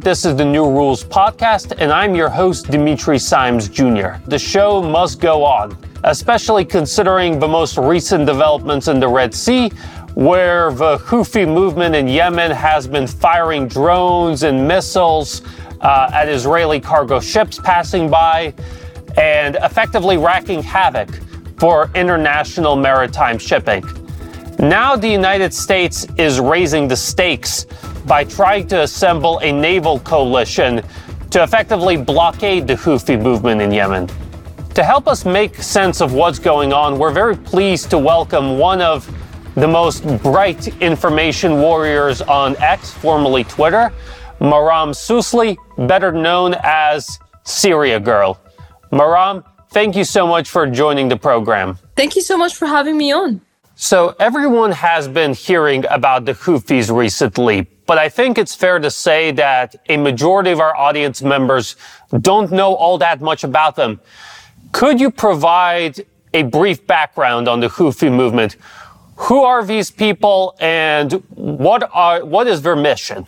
This is the New Rules Podcast, and I'm your host, Dimitri Simes Jr. The show must go on, especially considering the most recent developments in the Red Sea, where the Houthi movement in Yemen has been firing drones and missiles uh, at Israeli cargo ships passing by and effectively wreaking havoc for international maritime shipping. Now, the United States is raising the stakes by trying to assemble a naval coalition to effectively blockade the Houthi movement in Yemen. To help us make sense of what's going on, we're very pleased to welcome one of the most bright information warriors on X, formerly Twitter, Maram Susli, better known as Syrian Girl. Maram, thank you so much for joining the program. Thank you so much for having me on. So, everyone has been hearing about the Houthis recently, but I think it's fair to say that a majority of our audience members don't know all that much about them. Could you provide a brief background on the Houthi movement? Who are these people and what are what is their mission?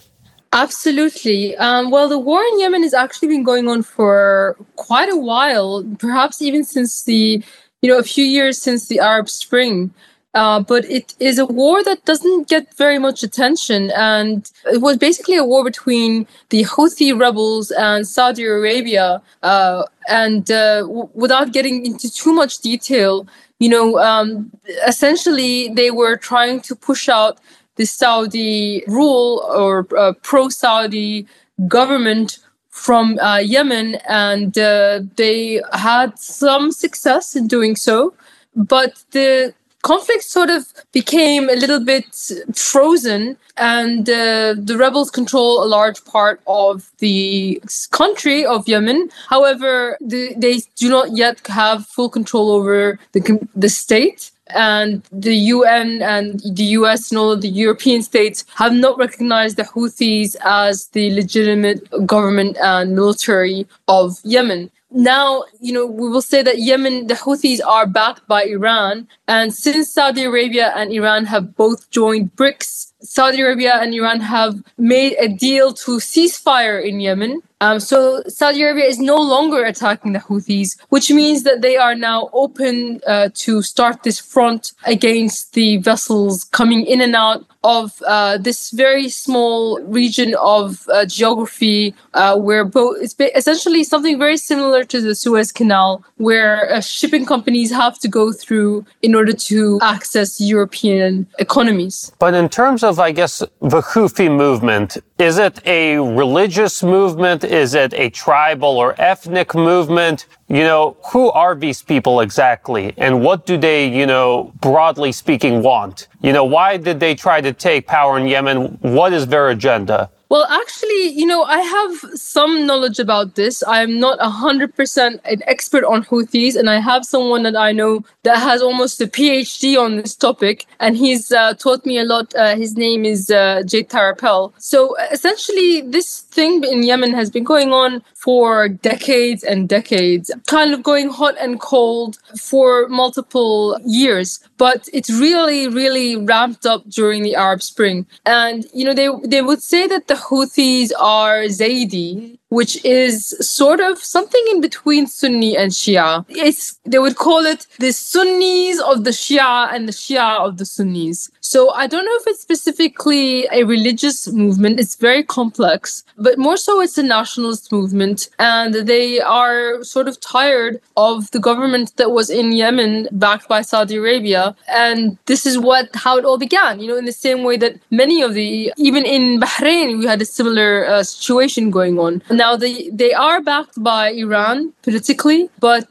Absolutely. Um, well, the war in Yemen has actually been going on for quite a while, perhaps even since the, you know, a few years since the Arab Spring. Uh, but it is a war that doesn't get very much attention. And it was basically a war between the Houthi rebels and Saudi Arabia. Uh, and uh, w- without getting into too much detail, you know, um, essentially they were trying to push out the Saudi rule or uh, pro Saudi government from uh, Yemen. And they had some success in doing so. But the conflict sort of became a little bit frozen, and uh, the rebels control a large part of the country of Yemen. However, the, they do not yet have full control over the, the state and the UN and the US and all of the European states have not recognized the Houthis as the legitimate government and military of Yemen now, you know, we will say that Yemen, the Houthis are backed by Iran. And since Saudi Arabia and Iran have both joined BRICS, Saudi Arabia and Iran have made a deal to cease fire in Yemen. Um, so Saudi Arabia is no longer attacking the Houthis, which means that they are now open uh, to start this front against the vessels coming in and out of uh, this very small region of uh, geography uh, where both it's essentially something very similar to the Suez Canal, where uh, shipping companies have to go through in order to access European economies. But in terms of, I guess, the Houthi movement, is it a religious movement? Is it a tribal or ethnic movement? You know, who are these people exactly? And what do they, you know, broadly speaking, want? You know, why did they try to take power in Yemen? What is their agenda? Well, actually, you know, I have some knowledge about this. I am not 100% an expert on Houthis, and I have someone that I know that has almost a PhD on this topic, and he's uh, taught me a lot. Uh, his name is uh, Jay Tharappel. So essentially, this thing in Yemen has been going on for decades and decades, kind of going hot and cold for multiple years. But it's really, really ramped up during the Arab Spring. And, you know, they, they would say that the Houthis are Zaidi, which is sort of something in between Sunni and Shia. It's, they would call it the Sunnis of the Shia and the Shia of the Sunnis. So I don't know if it's specifically a religious movement. It's very complex, but more so it's a nationalist movement. And they are sort of tired of the government that was in Yemen backed by Saudi Arabia. And this is what, how it all began, you know, in the same way that many of the, even in Bahrain, we had a similar uh, situation going on. Now they they are backed by Iran politically, but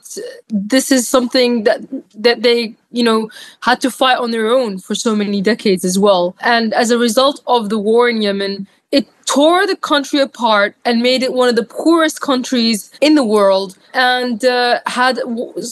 this is something that that they you know had to fight on their own for so many decades as well. And as a result of the war in Yemen, it tore the country apart and made it one of the poorest countries in the world and uh, had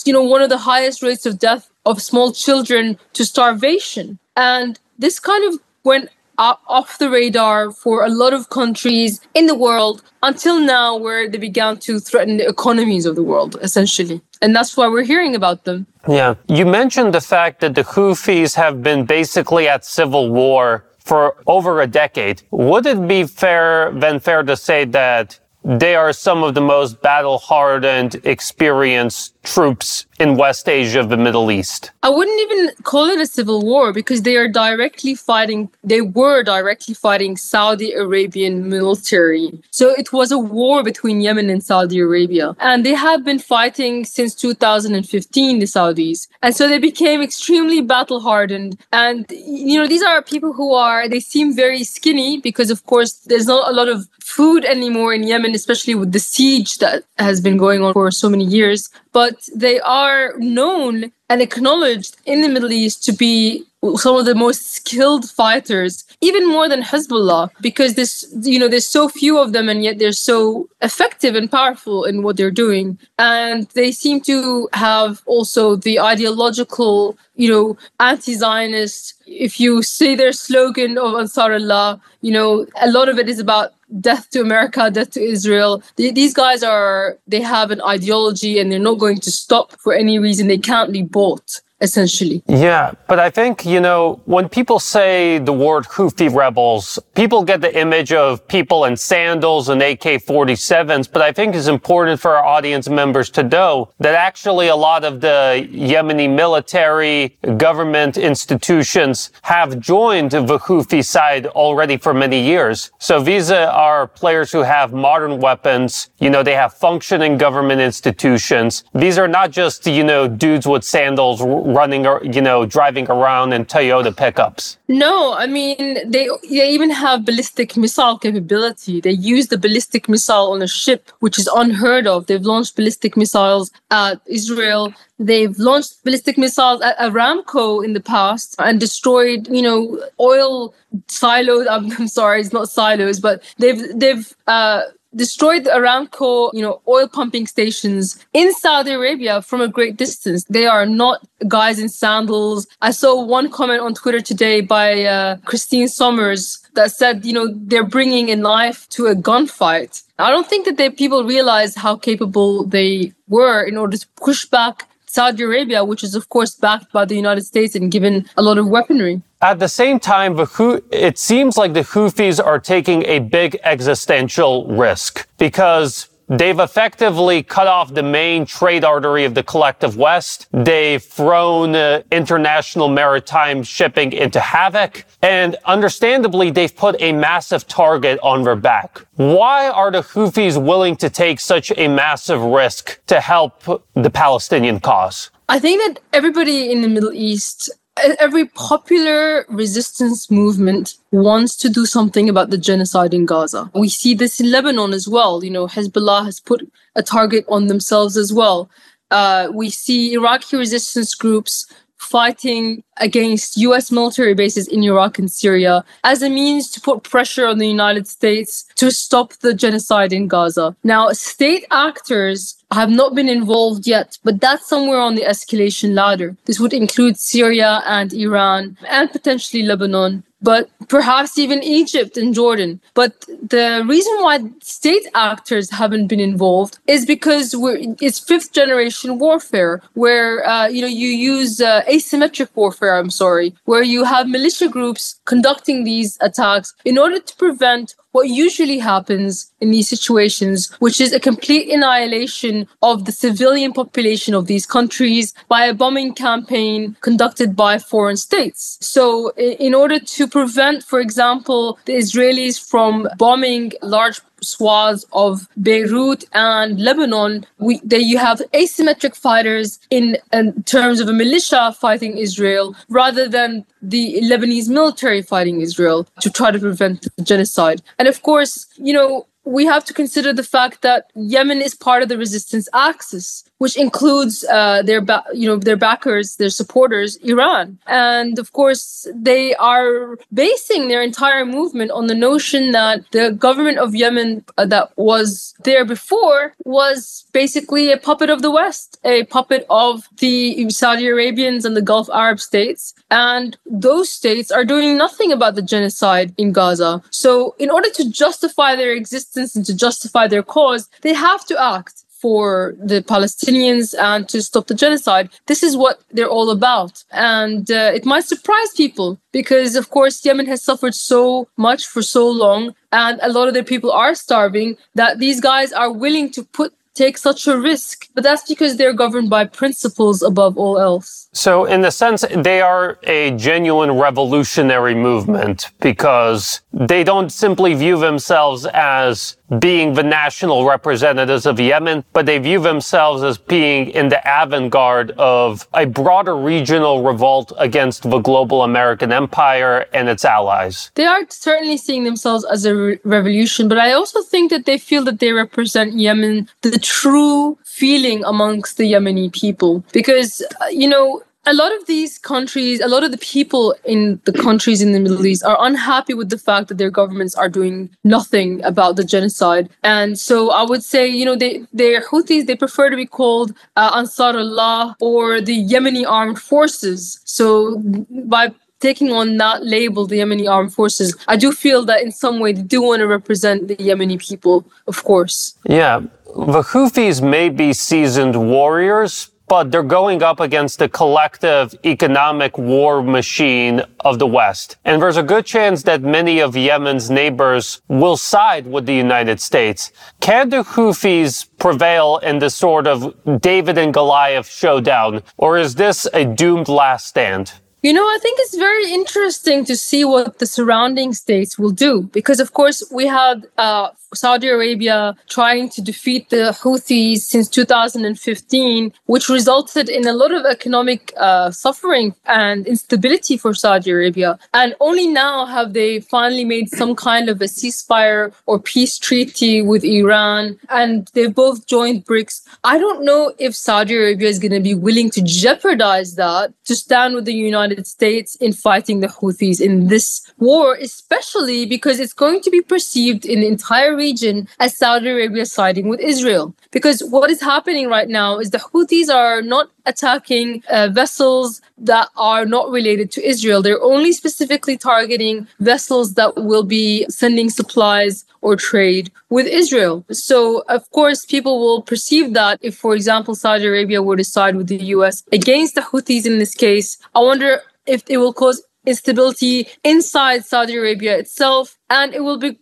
you know one of the highest rates of death of small children to starvation and this kind of went off the radar for a lot of countries in the world until now, where they began to threaten the economies of the world, essentially. And that's why we're hearing about them. Yeah. You mentioned the fact that the Houthis have been basically at civil war for over a decade. Would it be fair, then fair to say that they are some of the most battle hardened, experienced troops in West Asia, of the Middle East. I wouldn't even call it a civil war because they are directly fighting, they were directly fighting Saudi Arabian military. So it was a war between Yemen and Saudi Arabia. And they have been fighting since 2015, the Saudis. And so they became extremely battle hardened. And, you know, these are people who are, they seem very skinny because, of course, there's not a lot of food anymore in Yemen, especially with the siege that has been going on for so many years. But they are known and acknowledged in the Middle East to be some of the most skilled fighters, even more than Hezbollah, because there's you know there's so few of them and yet they're so effective and powerful in what they're doing. And they seem to have also the ideological, you know, anti-Zionist. If you see their slogan of Ansarullah, you know, a lot of it is about death to America, death to Israel. These guys are, they have an ideology and they're not going to stop for any reason. They can't be bought essentially. Yeah, but I think, you know, when people say the word Houthi rebels, people get the image of people in sandals and AK-47s, but I think it's important for our audience members to know that actually a lot of the Yemeni military, government institutions have joined the Houthi side already for many years. So these are players who have modern weapons, you know, they have functioning government institutions. These are not just, you know, dudes with sandals running or you know driving around in Toyota pickups. No, I mean they they even have ballistic missile capability. They use the ballistic missile on a ship, which is unheard of. They've launched ballistic missiles at Israel. They've launched ballistic missiles at Aramco in the past and destroyed, you know, oil silos. I'm, I'm sorry, it's not silos, but they've they've uh, destroyed Aramco, you know, oil pumping stations in Saudi Arabia from a great distance. They are not guys in sandals. I saw one comment on Twitter today by uh, Christine Sommers that said, you know, they're bringing a knife to a gunfight. I don't think that they, people realize how capable they were in order to push back Saudi Arabia, which is of course backed by the United States and given a lot of weaponry. At the same time, it seems like the Houthis are taking a big existential risk because They've effectively cut off the main trade artery of the collective West. They've thrown uh, international maritime shipping into havoc. And understandably, they've put a massive target on their back. Why are the Houthis willing to take such a massive risk to help the Palestinian cause? I think that everybody in the Middle East every popular resistance movement wants to do something about the genocide in Gaza. We see this in Lebanon as well. You know, Hezbollah has put a target on themselves as well. Uh, we see Iraqi resistance groups fighting against US military bases in Iraq and Syria as a means to put pressure on the United States to stop the genocide in Gaza. Now, state actors have not been involved yet, but that's somewhere on the escalation ladder. This would include Syria and Iran and potentially Lebanon but perhaps even Egypt and Jordan. But the reason why state actors haven't been involved is because it's fifth generation warfare, where uh, you know you use uh, asymmetric warfare. I'm sorry, where you have militia groups conducting these attacks in order to prevent what usually happens in these situations, which is a complete annihilation of the civilian population of these countries by a bombing campaign conducted by foreign states. So, in order to prevent, for example, the Israelis from bombing large swaths of Beirut and Lebanon, we, there you have asymmetric fighters in, in terms of a militia fighting Israel rather than the Lebanese military fighting Israel to try to prevent the genocide. And of course, you know, we have to consider the fact that Yemen is part of the resistance axis, which includes uh, their, ba- you know, their backers, their supporters, Iran, and of course they are basing their entire movement on the notion that the government of Yemen uh, that was there before was basically a puppet of the West, a puppet of the Saudi Arabians and the Gulf Arab states, and those states are doing nothing about the genocide in Gaza. So, in order to justify their existence and to justify their cause, they have to act. For the Palestinians and to stop the genocide. This is what they're all about. And uh, it might surprise people because, of course, Yemen has suffered so much for so long and a lot of their people are starving that these guys are willing to put take such a risk. But that's because they're governed by principles above all else. So, in the sense, they are a genuine revolutionary movement because they don't simply view themselves as being the national representatives of Yemen, but they view themselves as being in the avant-garde of a broader regional revolt against the global American empire and its allies. They are certainly seeing themselves as a re- revolution, but I also think that they feel that they represent Yemen, the true feeling amongst the Yemeni people. Because, uh, you know, a lot of these countries, a lot of the people in the countries in the Middle East are unhappy with the fact that their governments are doing nothing about the genocide. And so I would say, you know, they, they're Houthis, they prefer to be called uh, Ansarullah or the Yemeni armed forces. So by taking on that label, the Yemeni armed forces, I do feel that in some way they do want to represent the Yemeni people, of course. Yeah. The Houthis may be seasoned warriors, but they're going up against the collective economic war machine of the West. And there's a good chance that many of Yemen's neighbors will side with the United States. Can the Houthis prevail in this sort of David and Goliath showdown, or is this a doomed last stand? You know, I think it's very interesting to see what the surrounding states will do because, of course, we had uh, Saudi Arabia trying to defeat the Houthis since 2015, which resulted in a lot of economic uh, suffering and instability for Saudi Arabia. And only now have they finally made some kind of a ceasefire or peace treaty with Iran, and they've both joined BRICS. I don't know if Saudi Arabia is going to be willing to jeopardize that to stand with the United States in fighting the Houthis in this war, especially because it's going to be perceived in the entire region as Saudi Arabia siding with Israel. Because what is happening right now is the Houthis are not attacking uh, vessels that are not related to Israel. They're only specifically targeting vessels that will be sending supplies or trade with Israel. So, of course, people will perceive that if, for example, Saudi Arabia were to side with the US against the Houthis in this case, I wonder if it will cause instability inside Saudi Arabia itself and it will be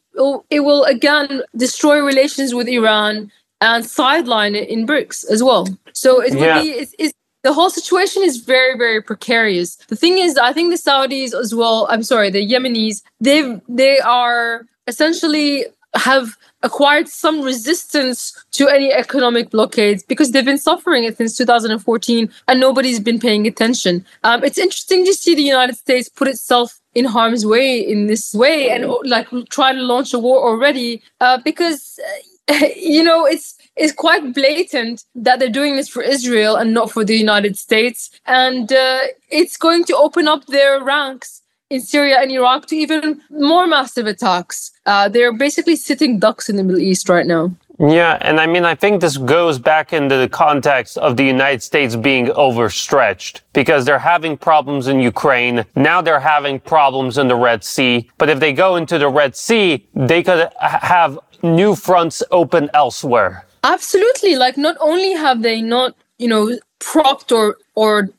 it will again destroy relations with Iran and sideline it in BRICS as well. So it will yeah. be it's, it's, the whole situation is very very precarious. The thing is, I think the Saudis as well. I'm sorry, the Yemenis. They they are essentially have acquired some resistance to any economic blockades because they've been suffering it since 2014 and nobody's been paying attention. Um, it's interesting to see the United States put itself in harm's way in this way and like try to launch a war already uh, because uh, you know it's it's quite blatant that they're doing this for Israel and not for the United States and uh, it's going to open up their ranks in Syria and Iraq to even more massive attacks. Uh, they're basically sitting ducks in the Middle East right now. Yeah, and I mean, I think this goes back into the context of the United States being overstretched because they're having problems in Ukraine. Now they're having problems in the Red Sea. But if they go into the Red Sea, they could have new fronts open elsewhere. Absolutely. Like, not only have they not, you know, propped or, or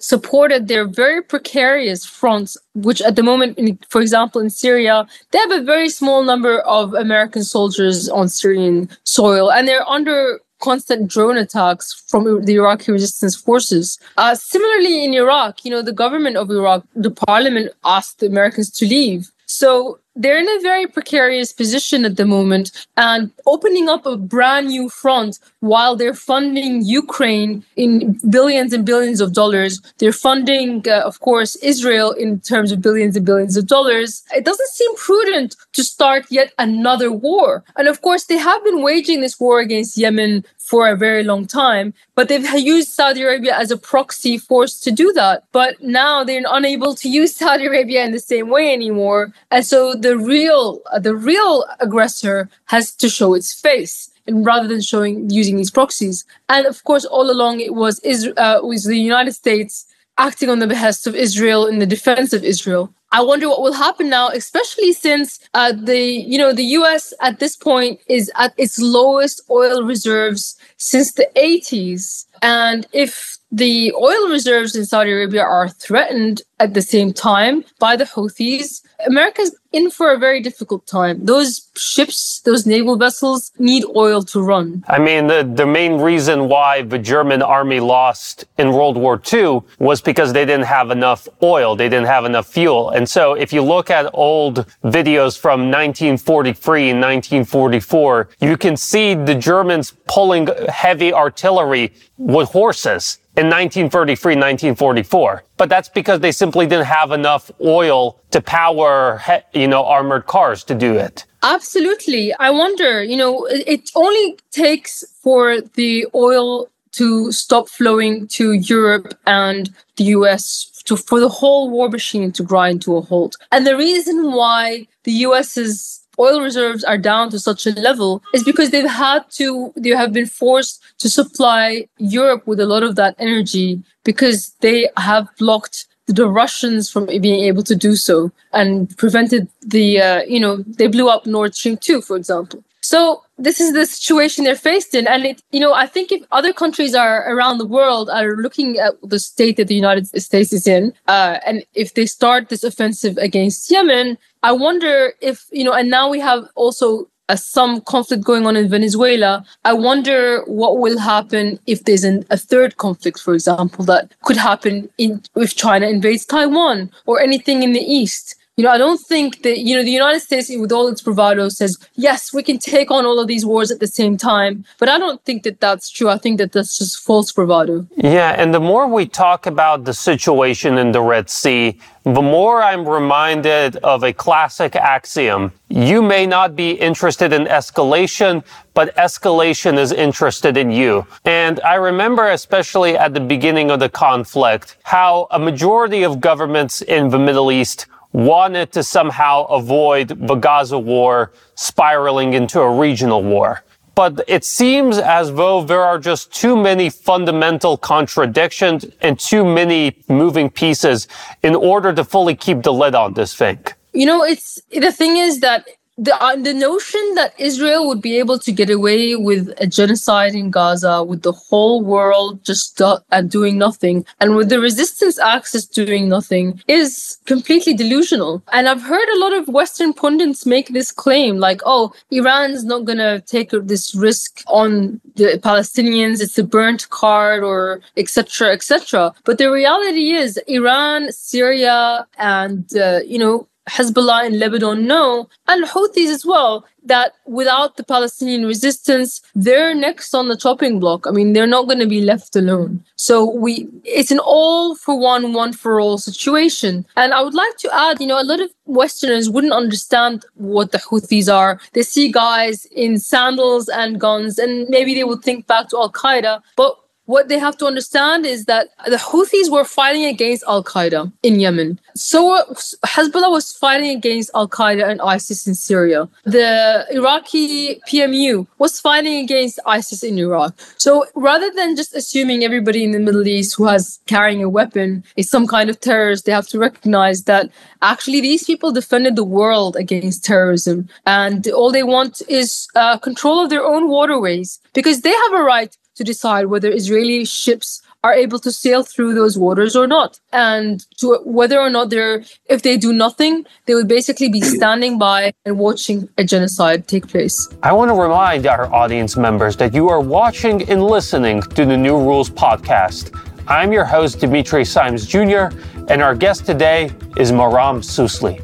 supported their very precarious fronts, which at the moment, in, for example, in Syria, they have a very small number of American soldiers on Syrian soil, and they're under constant drone attacks from the Iraqi resistance forces. Uh, similarly, in Iraq, you know, the government of Iraq, the parliament asked the Americans to leave. So they're in a very precarious position at the moment and opening up a brand new front while they're funding Ukraine in billions and billions of dollars. They're funding, uh, of course, Israel in terms of billions and billions of dollars. It doesn't seem prudent to start yet another war. And of course, they have been waging this war against Yemen for a very long time, but they've used Saudi Arabia as a proxy force to do that. But now they're unable to use Saudi Arabia in the same way anymore. And so the real uh, the real aggressor has to show its face and rather than showing using these proxies and of course all along it was Israel uh, was the United States acting on the behest of Israel in the defense of Israel I wonder what will happen now, especially since uh, the you know the U.S. at this point is at its lowest oil reserves since the 80s, and if the oil reserves in Saudi Arabia are threatened at the same time by the Houthis. America's in for a very difficult time. Those ships, those naval vessels need oil to run. I mean, the, the main reason why the German army lost in World War II was because they didn't have enough oil. They didn't have enough fuel. And so if you look at old videos from 1943 and 1944, you can see the Germans pulling heavy artillery with horses in 1933, 1944. But that's because they simply didn't have enough oil to power, you know, armored cars to do it. Absolutely. I wonder, you know, it only takes for the oil to stop flowing to Europe and the US to, for the whole war machine to grind to a halt. And the reason why the US's oil reserves are down to such a level is because they've had to they have been forced to supply Europe with a lot of that energy because they have blocked the Russians from being able to do so and prevented the uh, you know they blew up Nord Stream 2 for example so this is the situation they're faced in. And it you know i think if other countries are around the world are looking at the state that the united states is in uh, and if they start this offensive against yemen i wonder if you know and now we have also some conflict going on in venezuela. I wonder what will happen if there's an, a third conflict for example that could happen in if china invades taiwan or anything in the east you know, I don't think that, you know, the United States, with all its bravado, says, yes, we can take on all of these wars at the same time. But I don't think that that's true. I think that that's just false bravado. Yeah. And the more we talk about the situation in the Red Sea, the more I'm reminded of a classic axiom. You may not be interested in escalation, but escalation is interested in you. And I remember, especially at the beginning of the conflict, how a majority of governments in the Middle East wanted to somehow avoid the Gaza war spiraling into a regional war. But it seems as though there are just too many fundamental contradictions and too many moving pieces in order to fully keep the lid on this thing. You know, it's the thing is that the uh, the notion that Israel would be able to get away with a genocide in Gaza, with the whole world just do- uh, doing nothing, and with the resistance axis doing nothing, is completely delusional. And I've heard a lot of Western pundits make this claim, like, "Oh, Iran's not gonna take this risk on the Palestinians; it's a burnt card, or etc., etc." But the reality is, Iran, Syria, and uh, you know Hezbollah in Lebanon know, and Houthis as well, that without the Palestinian resistance, they're next on the chopping block. I mean, they're not going to be left alone. So we, it's an all for one, one for all situation. And I would like to add, you know, a lot of Westerners wouldn't understand what the Houthis are. They see guys in sandals and guns, and maybe they would think back to Al Qaeda. But what they have to understand is that the Houthis were fighting against Al Qaeda in Yemen. So Hezbollah was fighting against Al Qaeda and ISIS in Syria. The Iraqi PMU was fighting against ISIS in Iraq. So rather than just assuming everybody in the Middle East who has carrying a weapon is some kind of terrorist, they have to recognize that actually these people defended the world against terrorism, and all they want is uh, control of their own waterways because they have a right to decide whether Israeli ships are able to sail through those waters or not. And to whether or not they're if they do nothing they would basically be standing by and watching a genocide take place. I want to remind our audience members that you are watching and listening to the new rules podcast. I'm your host dimitri simes jr and our guest today is maram susli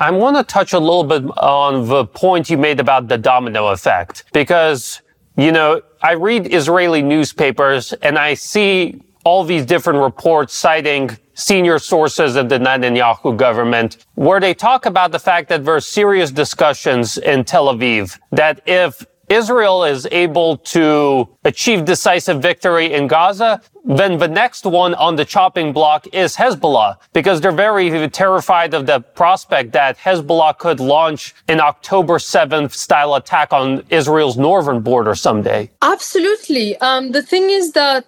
I want to touch a little bit on the point you made about the domino effect because, you know, I read Israeli newspapers and I see all these different reports citing senior sources of the Netanyahu government where they talk about the fact that there are serious discussions in Tel Aviv that if Israel is able to achieve decisive victory in Gaza, then the next one on the chopping block is Hezbollah, because they're very terrified of the prospect that Hezbollah could launch an October 7th style attack on Israel's northern border someday. Absolutely. Um, the thing is that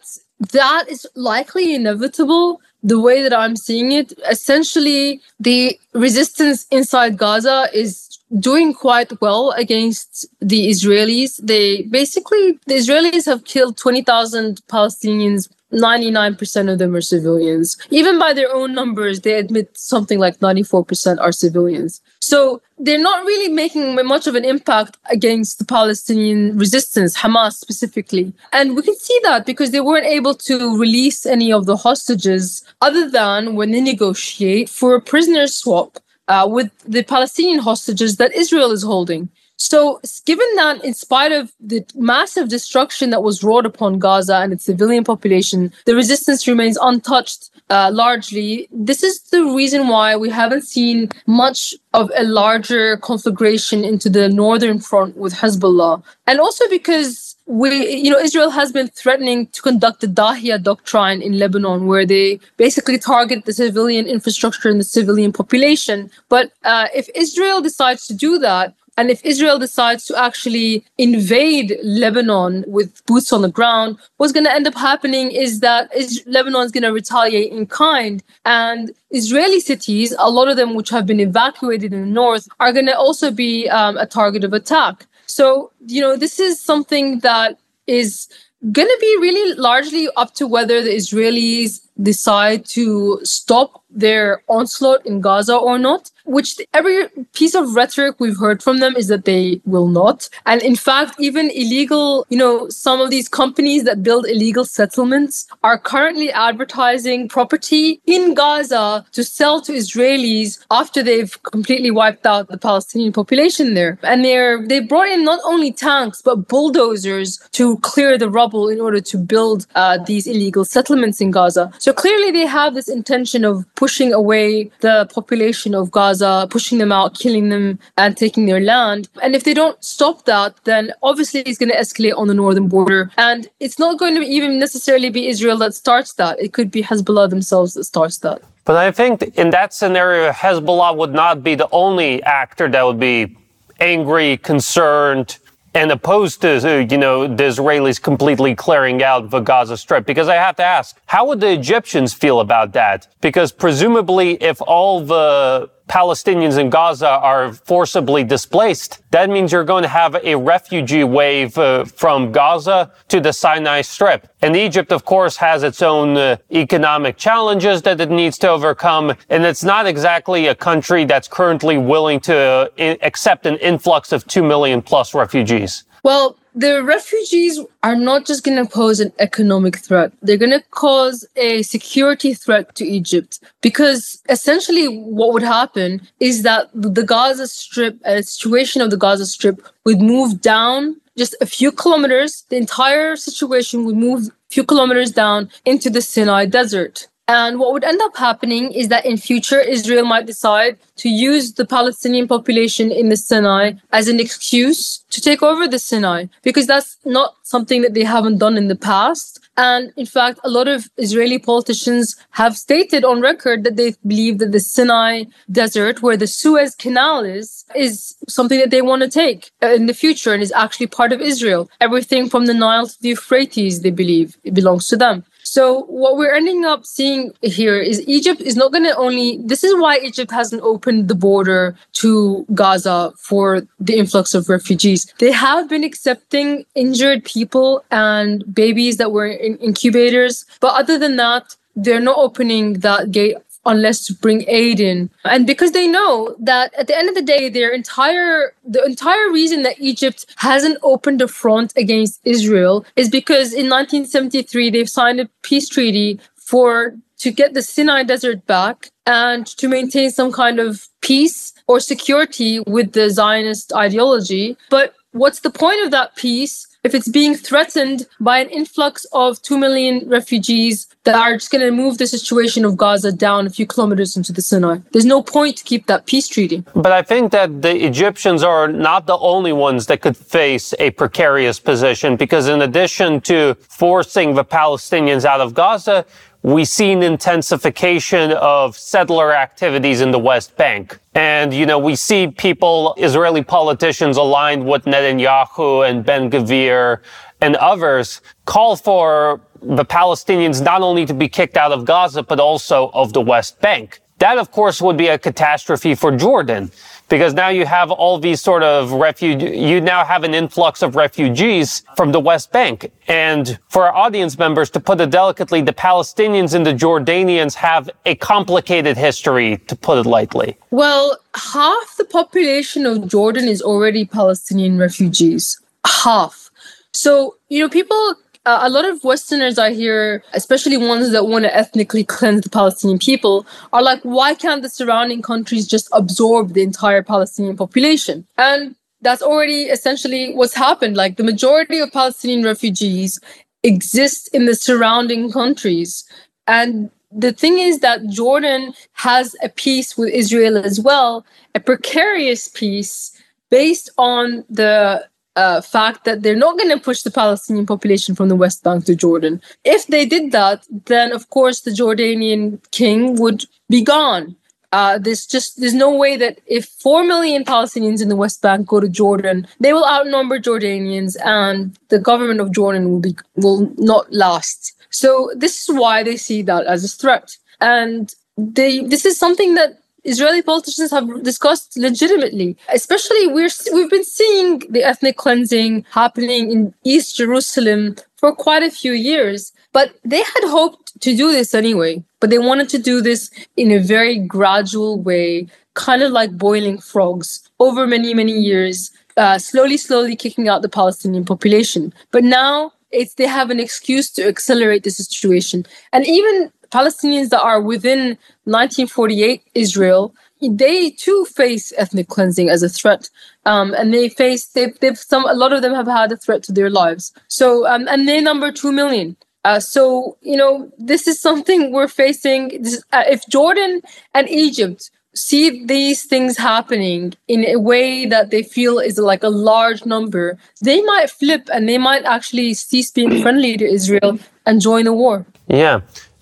that is likely inevitable the way that I'm seeing it, essentially the resistance inside Gaza is doing quite well against the Israelis. They basically, the Israelis have killed 20,000 Palestinians 99% of them are civilians. Even by their own numbers, they admit something like 94% are civilians. So they're not really making much of an impact against the Palestinian resistance, Hamas specifically. And we can see that because they weren't able to release any of the hostages other than when they negotiate for a prisoner swap uh, with the Palestinian hostages that Israel is holding. So, given that, in spite of the massive destruction that was wrought upon Gaza and its civilian population, the resistance remains untouched uh, largely. This is the reason why we haven't seen much of a larger conflagration into the northern front with Hezbollah. And also because we, you know, Israel has been threatening to conduct the Dahia doctrine in Lebanon, where they basically target the civilian infrastructure and the civilian population. But uh, if Israel decides to do that, and if Israel decides to actually invade Lebanon with boots on the ground, what's going to end up happening is that Lebanon is going to retaliate in kind. And Israeli cities, a lot of them which have been evacuated in the north, are going to also be um, a target of attack. So, you know, this is something that is going to be really largely up to whether the Israelis decide to stop their onslaught in Gaza or not which every piece of rhetoric we've heard from them is that they will not. And in fact, even illegal, you know, some of these companies that build illegal settlements are currently advertising property in Gaza to sell to Israelis after they've completely wiped out the Palestinian population there. And they're they brought in not only tanks but bulldozers to clear the rubble in order to build uh, these illegal settlements in Gaza. So clearly they have this intention of pushing away the population of Gaza Gaza, pushing them out, killing them, and taking their land. And if they don't stop that, then obviously it's going to escalate on the northern border. And it's not going to even necessarily be Israel that starts that. It could be Hezbollah themselves that starts that. But I think in that scenario, Hezbollah would not be the only actor that would be angry, concerned, and opposed to, you know, the Israelis completely clearing out the Gaza Strip? Because I have to ask, how would the Egyptians feel about that? Because presumably, if all the Palestinians in Gaza are forcibly displaced, that means you're going to have a refugee wave uh, from Gaza to the Sinai Strip. And Egypt, of course, has its own uh, economic challenges that it needs to overcome. And it's not exactly a country that's currently willing to uh, accept an influx of 2 million plus refugees. Well, the refugees are not just going to pose an economic threat. They're going to cause a security threat to Egypt because essentially what would happen is that the Gaza Strip, a situation of the Gaza Strip would move down just a few kilometers. The entire situation would move a few kilometers down into the Sinai desert. And what would end up happening is that in future, Israel might decide to use the Palestinian population in the Sinai as an excuse to take over the Sinai, because that's not something that they haven't done in the past. And in fact, a lot of Israeli politicians have stated on record that they believe that the Sinai desert, where the Suez Canal is, is something that they want to take uh, in the future and is actually part of Israel. Everything from the Nile to the Euphrates, they believe it belongs to them. So what we're ending up seeing here is Egypt is not going to only. This is why Egypt hasn't opened the border to Gaza for the influx of refugees. They have been accepting injured people and babies that were in incubators, but other than that, they're not opening that gate unless to bring aid in. And because they know that at the end of the day, their entire the entire reason that Egypt hasn't opened a front against Israel is because in 1973 they've signed a peace treaty for to get the Sinai desert back and to maintain some kind of peace or security with the Zionist ideology. But what's the point of that peace if it's being threatened by an influx of 2 million refugees that are just going to move the situation of Gaza down a few kilometers into the Sinai. There's no point to keep that peace treaty. But I think that the Egyptians are not the only ones that could face a precarious position because in addition to forcing the Palestinians out of Gaza, we see an intensification of settler activities in the West Bank. And, you know, we see people, Israeli politicians aligned with Netanyahu and Ben Gvir and others call for the Palestinians not only to be kicked out of Gaza, but also of the West Bank. That, of course, would be a catastrophe for Jordan because now you have all these sort of refuge, you now have an influx of refugees from the West Bank. And for our audience members, to put it delicately, the Palestinians and the Jordanians have a complicated history, to put it lightly. Well, half the population of Jordan is already Palestinian refugees. Half. So, you know, people uh, a lot of Westerners I hear, especially ones that want to ethnically cleanse the Palestinian people, are like, why can't the surrounding countries just absorb the entire Palestinian population? And that's already essentially what's happened. Like the majority of Palestinian refugees exist in the surrounding countries. And the thing is that Jordan has a peace with Israel as well, a precarious peace based on the uh, fact that they're not going to push the Palestinian population from the West Bank to Jordan. If they did that, then of course the Jordanian king would be gone. Uh, there's just there's no way that if four million Palestinians in the West Bank go to Jordan, they will outnumber Jordanians, and the government of Jordan will be will not last. So this is why they see that as a threat, and they this is something that Israeli politicians have discussed legitimately. Especially we're we've been seeing the ethnic cleansing happening in East Jerusalem for quite a few years. But they had hoped to do this anyway. But they wanted to do this in a very gradual way, kind of like boiling frogs over many, many years, uh, slowly, slowly kicking out the Palestinian population. But now it's they have an excuse to accelerate the situation. And even Palestinians that are within 1948 Israel, they too face ethnic cleansing as a threat, um, and they face they've, they've some a lot of them have had a threat to their lives. So um, and they number two million. Uh, so you know this is something we're facing. This, uh, if Jordan and Egypt see these things happening in a way that they feel is like a large number, they might flip and they might actually cease being friendly to Israel and join the war. Yeah.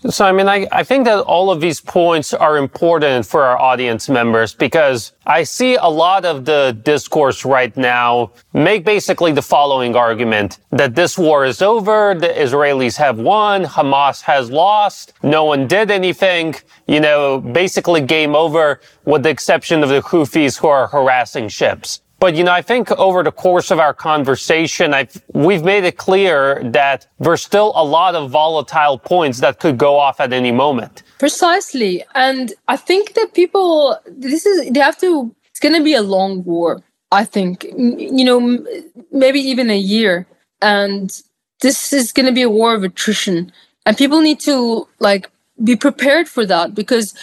So, I mean, I, I think that all of these points are important for our audience members because I see a lot of the discourse right now make basically the following argument that this war is over, the Israelis have won, Hamas has lost, no one did anything, you know, basically game over with the exception of the Houthis who are harassing ships. But, you know, I think over the course of our conversation, I've, we've made it clear that there's still a lot of volatile points that could go off at any moment. Precisely. And I think that people, this is, they have to, it's going to be a long war. I think, you know, maybe even a year. And this is going to be a war of attrition. And people need to like be prepared for that because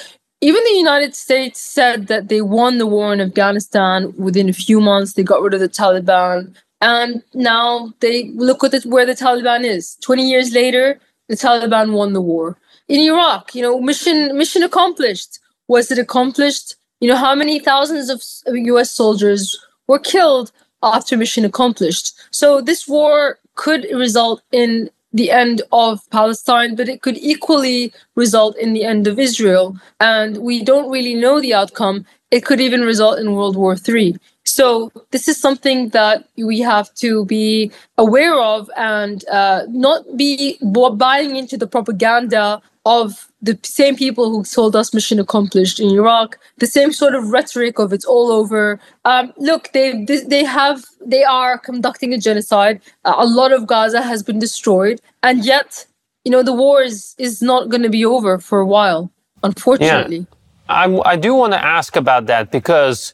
even the United States said that they won the war in Afghanistan within a few months. They got rid of the Taliban. And now they look at where the Taliban is. 20 years later, the Taliban won the war. In Iraq, you know, mission mission accomplished. Was it accomplished? You know, how many thousands of US soldiers were killed after mission accomplished? So this war could result in the end of Palestine, but it could equally result in the end of Israel. And we don't really know the outcome. It could even result in World War III. So this is something that we have to be aware of and uh, not be buying into the propaganda of the same people who told us mission accomplished in Iraq, the same sort of rhetoric of it's all over. Um, look, they they have they are conducting a genocide. A lot of Gaza has been destroyed, and yet you know the war is is not going to be over for a while, unfortunately. Yeah. I, I do want to ask about that because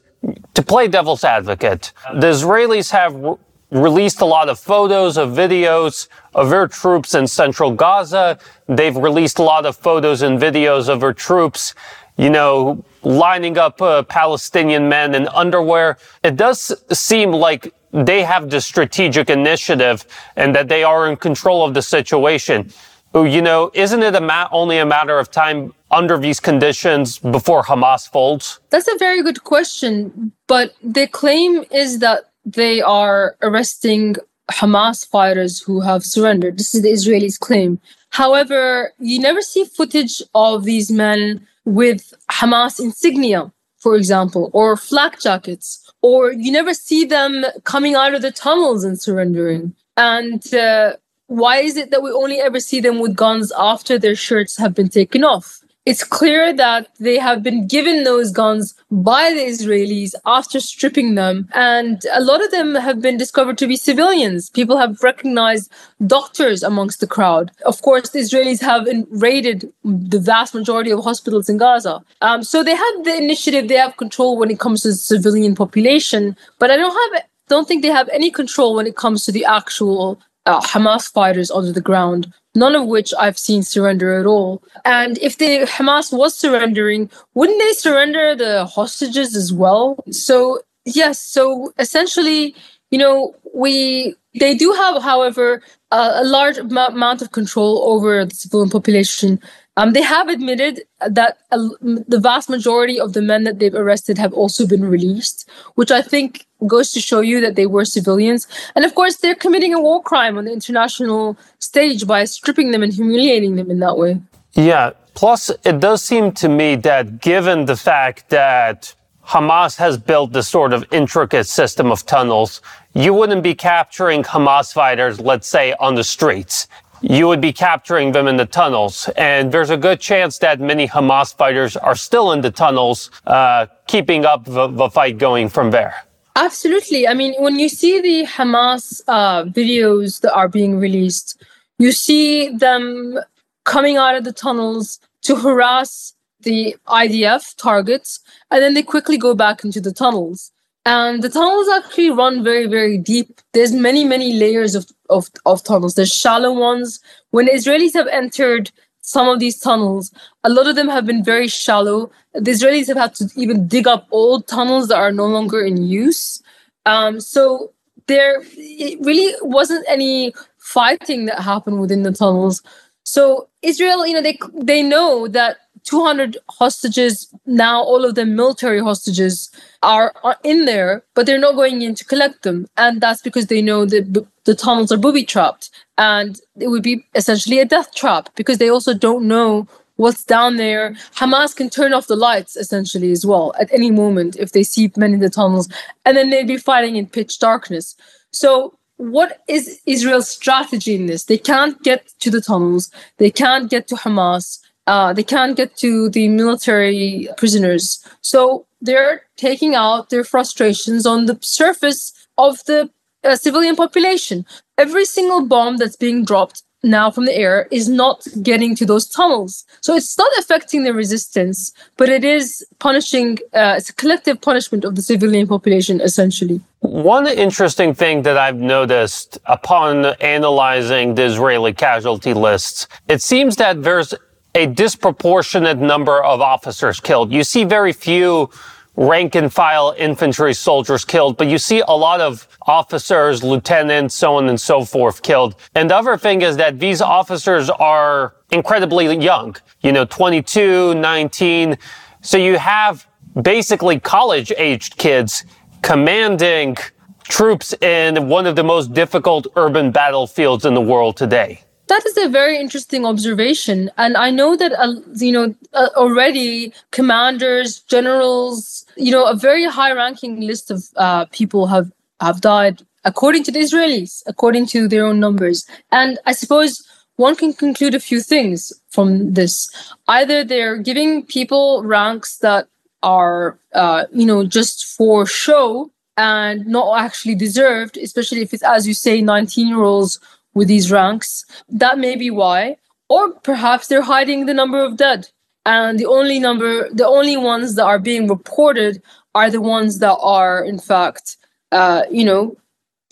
to play devil's advocate, the Israelis have released a lot of photos of videos of their troops in central Gaza. They've released a lot of photos and videos of their troops, you know, lining up uh, Palestinian men in underwear. It does seem like they have the strategic initiative and that they are in control of the situation. You know, isn't it a ma- only a matter of time under these conditions before Hamas folds? That's a very good question. But the claim is that they are arresting Hamas fighters who have surrendered. This is the Israelis' claim. However, you never see footage of these men with Hamas insignia, for example, or flak jackets, or you never see them coming out of the tunnels and surrendering. And uh, why is it that we only ever see them with guns after their shirts have been taken off? It's clear that they have been given those guns by the Israelis after stripping them. And a lot of them have been discovered to be civilians. People have recognized doctors amongst the crowd. Of course, the Israelis have raided the vast majority of hospitals in Gaza. Um, so they have the initiative, they have control when it comes to the civilian population. But I don't have don't think they have any control when it comes to the actual uh, Hamas fighters under the ground, none of which I've seen surrender at all. And if the Hamas was surrendering, wouldn't they surrender the hostages as well? So yes, so essentially, you know, we they do have, however, a large amount of control over the civilian population. Um, they have admitted that the vast majority of the men that they've arrested have also been released, which I think goes to show you that they were civilians. And of course, they're committing a war crime on the international stage by stripping them and humiliating them in that way. Yeah. Plus, it does seem to me that given the fact that Hamas has built this sort of intricate system of tunnels, you wouldn't be capturing Hamas fighters, let's say, on the streets. You would be capturing them in the tunnels. And there's a good chance that many Hamas fighters are still in the tunnels, uh, keeping up the, the fight going from there. Absolutely. I mean, when you see the Hamas uh, videos that are being released, you see them coming out of the tunnels to harass the IDF targets, and then they quickly go back into the tunnels. And the tunnels actually run very, very deep. There's many, many layers of, of, of tunnels. There's shallow ones. When Israelis have entered some of these tunnels, a lot of them have been very shallow. The Israelis have had to even dig up old tunnels that are no longer in use. Um, so there it really wasn't any fighting that happened within the tunnels. So Israel, you know, they they know that 200 hostages now, all of them military hostages, are, are in there, but they're not going in to collect them, and that's because they know that the tunnels are booby trapped and it would be essentially a death trap because they also don't know what's down there. Hamas can turn off the lights essentially as well at any moment if they see men in the tunnels, and then they'd be fighting in pitch darkness. So, what is Israel's strategy in this? They can't get to the tunnels, they can't get to Hamas, uh, they can't get to the military prisoners. So, they're taking out their frustrations on the surface of the uh, civilian population. Every single bomb that's being dropped now from the air is not getting to those tunnels. So it's not affecting the resistance, but it is punishing, uh, it's a collective punishment of the civilian population, essentially. One interesting thing that I've noticed upon analyzing the Israeli casualty lists, it seems that there's a disproportionate number of officers killed. You see very few rank and file infantry soldiers killed, but you see a lot of officers, lieutenants, so on and so forth killed. And the other thing is that these officers are incredibly young, you know, 22, 19. So you have basically college aged kids commanding troops in one of the most difficult urban battlefields in the world today. That is a very interesting observation, and I know that uh, you know uh, already commanders, generals, you know, a very high-ranking list of uh, people have have died according to the Israelis, according to their own numbers. And I suppose one can conclude a few things from this. Either they're giving people ranks that are, uh, you know, just for show and not actually deserved, especially if it's, as you say, 19 year olds with these ranks. That may be why. Or perhaps they're hiding the number of dead. And the only number, the only ones that are being reported are the ones that are, in fact, uh, you know,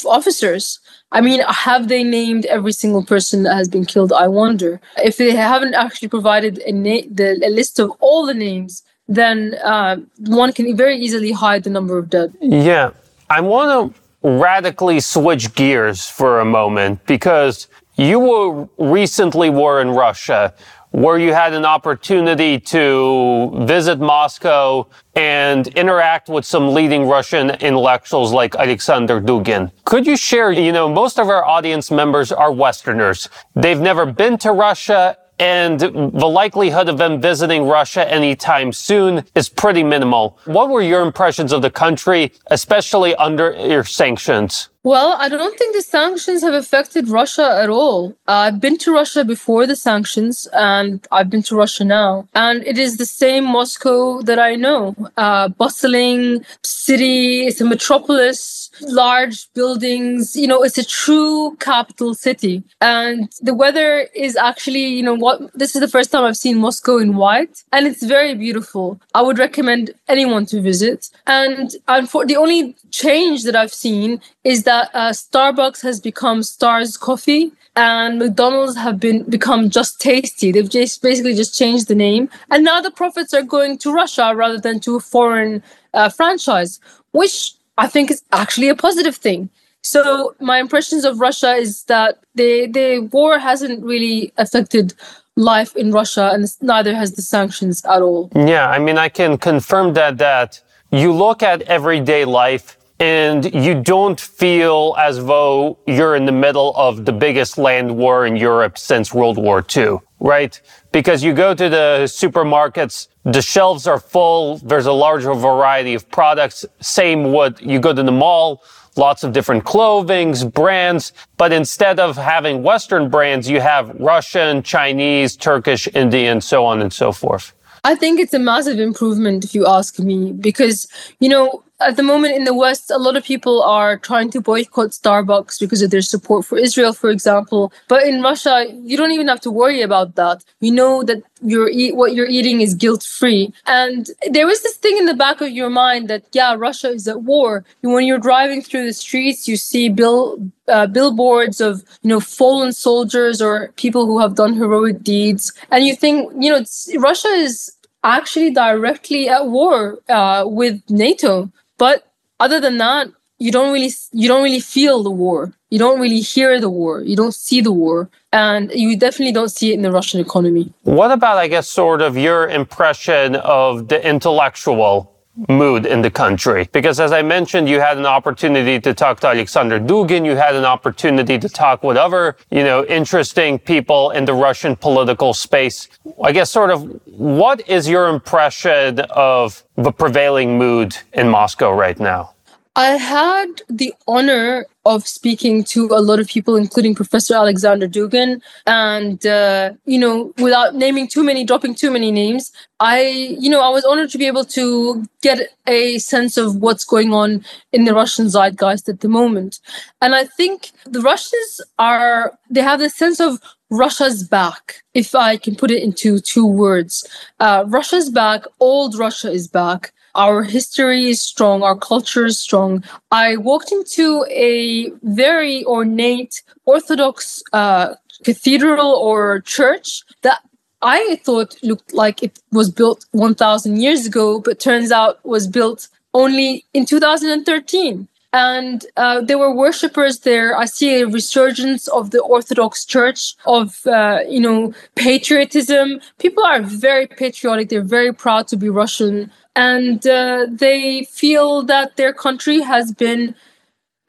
officers. I mean, have they named every single person that has been killed? I wonder. If they haven't actually provided a, na- the, a list of all the names, then uh, one can very easily hide the number of dead. Yeah. I want to radically switch gears for a moment because you were recently were in Russia where you had an opportunity to visit Moscow and interact with some leading Russian intellectuals like Alexander Dugin. Could you share, you know, most of our audience members are Westerners. They've never been to Russia and the likelihood of them visiting Russia anytime soon is pretty minimal. What were your impressions of the country, especially under your sanctions? Well, I don't think the sanctions have affected Russia at all. Uh, I've been to Russia before the sanctions, and I've been to Russia now. And it is the same Moscow that I know. Uh, bustling city, it's a metropolis, large buildings, you know, it's a true capital city. And the weather is actually, you know, what this is the first time I've seen Moscow in white, and it's very beautiful. I would recommend anyone to visit. And, for the only change that I've seen is that uh, Starbucks has become Stars Coffee and McDonald's have been become Just Tasty. They've just basically just changed the name, and now the profits are going to Russia rather than to a foreign uh, franchise, which I think it's actually a positive thing. So my impressions of Russia is that the the war hasn't really affected life in Russia, and neither has the sanctions at all. Yeah, I mean, I can confirm that that you look at everyday life and you don't feel as though you're in the middle of the biggest land war in Europe since World War II, right? Because you go to the supermarkets, the shelves are full, there's a larger variety of products. Same with you go to the mall, lots of different clothings, brands, but instead of having Western brands, you have Russian, Chinese, Turkish, Indian, so on and so forth. I think it's a massive improvement if you ask me, because, you know, at the moment in the West, a lot of people are trying to boycott Starbucks because of their support for Israel, for example. But in Russia, you don't even have to worry about that. You know that you're eat what you're eating is guilt free. And there is this thing in the back of your mind that yeah, Russia is at war. When you're driving through the streets, you see bill uh, billboards of you know fallen soldiers or people who have done heroic deeds, and you think you know Russia is actually directly at war uh, with NATO. But other than that, you don't really you don't really feel the war. You don't really hear the war. You don't see the war, and you definitely don't see it in the Russian economy. What about, I guess, sort of your impression of the intellectual mood in the country. Because as I mentioned, you had an opportunity to talk to Alexander Dugin. You had an opportunity to talk with other, you know, interesting people in the Russian political space. I guess sort of what is your impression of the prevailing mood in Moscow right now? I had the honor of speaking to a lot of people, including Professor Alexander Dugin. And, uh, you know, without naming too many, dropping too many names, I, you know, I was honored to be able to get a sense of what's going on in the Russian zeitgeist at the moment. And I think the Russians are, they have this sense of Russia's back, if I can put it into two words. Uh, Russia's back, old Russia is back. Our history is strong, our culture is strong. I walked into a very ornate Orthodox uh, cathedral or church that I thought looked like it was built 1,000 years ago, but turns out was built only in 2013 and uh, there were worshippers there. I see a resurgence of the Orthodox Church, of uh, you know patriotism. People are very patriotic. They're very proud to be Russian, and uh, they feel that their country has been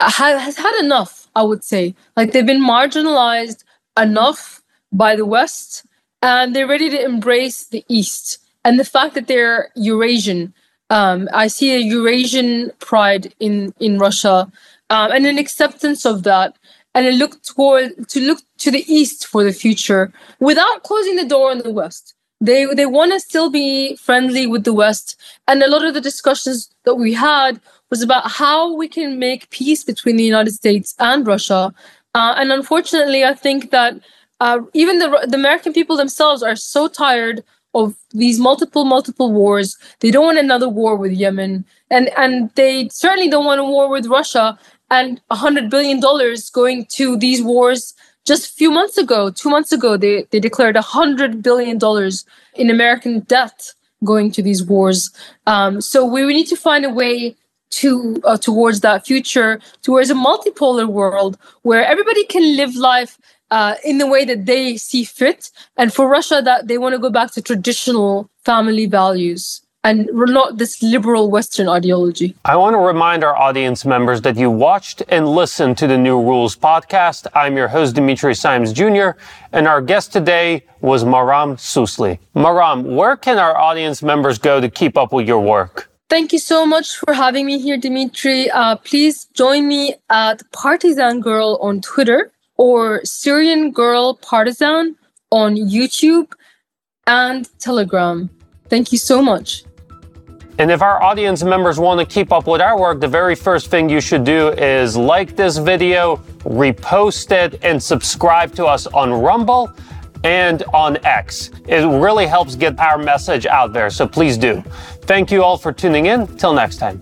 has had enough. I would say, like they've been marginalized enough by the West, and they're ready to embrace the East. And the fact that they're Eurasian um, I see a Eurasian pride in in Russia um, and an acceptance of that, and a look toward to look to the east for the future without closing the door on the west. They they want to still be friendly with the west, and a lot of the discussions that we had was about how we can make peace between the United States and Russia. Uh, and unfortunately, I think that uh, even the the American people themselves are so tired of these multiple multiple wars. They don't want another war with yemen. And and they certainly don't want a war with russia and 100 billion dollars going to these wars just a few months ago two months ago they, they declared 100 billion dollars in american debt going to these wars um, so we, we need to find a way to uh, towards that future towards a multipolar world where everybody can live life uh, in the way that they see fit. And for Russia, that they want to go back to traditional family values and not this liberal Western ideology. I want to remind our audience members that you watched and listened to the New Rules podcast. I'm your host, Dimitri Simes Jr., and our guest today was Maram Susli. Maram, where can our audience members go to keep up with your work? Thank you so much for having me here, Dimitri. Uh, please join me at Partisan Girl on Twitter or Syrian Girl Partisan on YouTube and Telegram. Thank you so much. And if our audience members want to keep up with our work, the very first thing you should do is like this video, repost it, and subscribe to us on Rumble and on X. It really helps get our message out there, so please do. Thank you all for tuning in. Till next time.